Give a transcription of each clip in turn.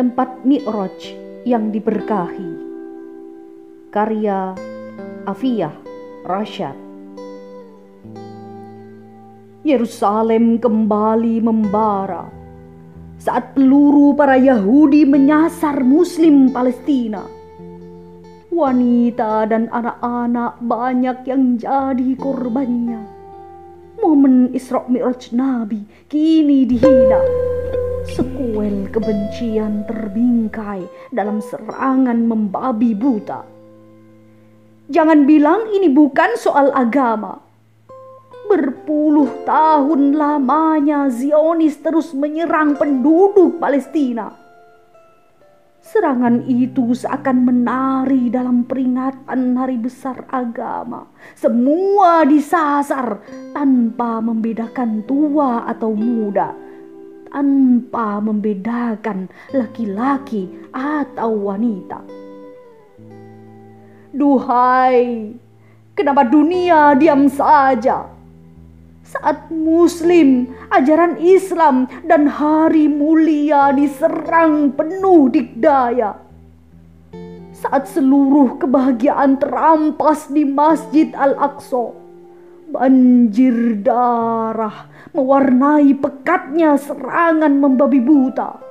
Tempat Mi'raj yang diberkahi. Karya Afiyah Rashad. Yerusalem kembali membara saat peluru para Yahudi menyasar Muslim Palestina. Wanita dan anak-anak banyak yang jadi korbannya. Momen Isra Mi'raj Nabi kini dihina Sekuel kebencian terbingkai dalam serangan membabi buta. Jangan bilang ini bukan soal agama. Berpuluh tahun lamanya Zionis terus menyerang penduduk Palestina. Serangan itu seakan menari dalam peringatan hari besar agama. Semua disasar tanpa membedakan tua atau muda tanpa membedakan laki-laki atau wanita. Duhai, kenapa dunia diam saja? Saat Muslim, ajaran Islam, dan hari mulia diserang penuh dikdaya. Saat seluruh kebahagiaan terampas di Masjid Al-Aqsa, banjir darah mewarnai pekatnya serangan membabi buta.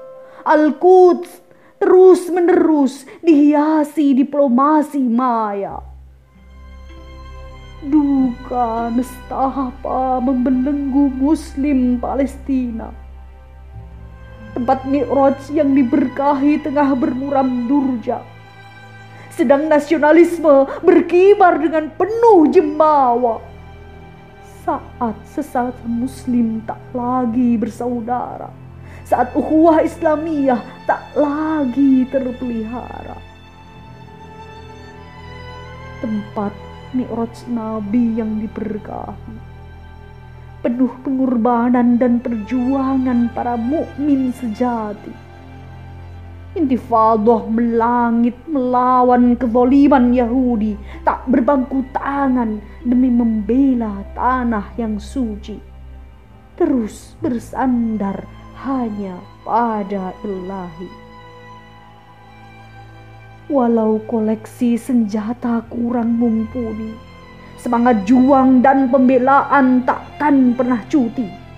Al-Quds terus-menerus dihiasi diplomasi maya. Duka nestapa membelenggu muslim Palestina. Tempat Mi'raj yang diberkahi tengah bermuram durja. Sedang nasionalisme berkibar dengan penuh jemawa saat sesama muslim tak lagi bersaudara, saat ukhuwah Islamiyah tak lagi terpelihara. Tempat Mi'raj Nabi yang diberkahi, penuh pengorbanan dan perjuangan para mukmin sejati Intifadah melangit melawan kezaliman Yahudi tak berbangku tangan demi membela tanah yang suci. Terus bersandar hanya pada ilahi. Walau koleksi senjata kurang mumpuni, semangat juang dan pembelaan takkan pernah cuti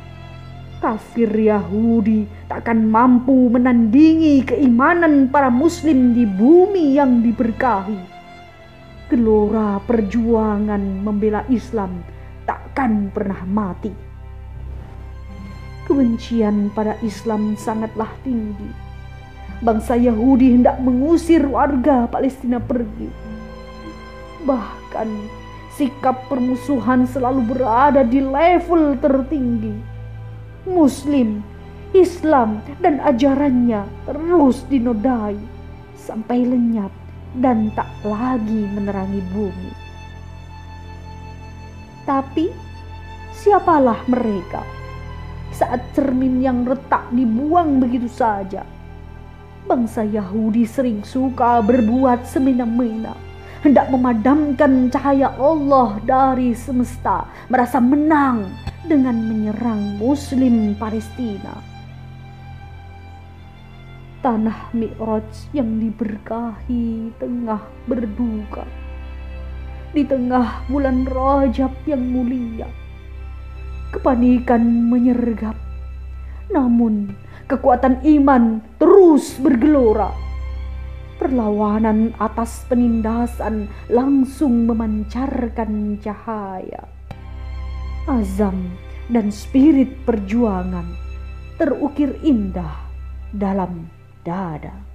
kafir Yahudi takkan mampu menandingi keimanan para muslim di bumi yang diberkahi. Gelora perjuangan membela Islam takkan pernah mati. Kebencian pada Islam sangatlah tinggi. Bangsa Yahudi hendak mengusir warga Palestina pergi. Bahkan sikap permusuhan selalu berada di level tertinggi Muslim, Islam, dan ajarannya terus dinodai sampai lenyap dan tak lagi menerangi bumi. Tapi siapalah mereka saat cermin yang retak dibuang begitu saja? Bangsa Yahudi sering suka berbuat semena-mena hendak memadamkan cahaya Allah dari semesta, merasa menang dengan menyerang Muslim Palestina. Tanah Mi'raj yang diberkahi tengah berduka. Di tengah bulan Rajab yang mulia, kepanikan menyergap. Namun kekuatan iman terus bergelora. Perlawanan atas penindasan langsung memancarkan cahaya azam, dan spirit perjuangan terukir indah dalam dada.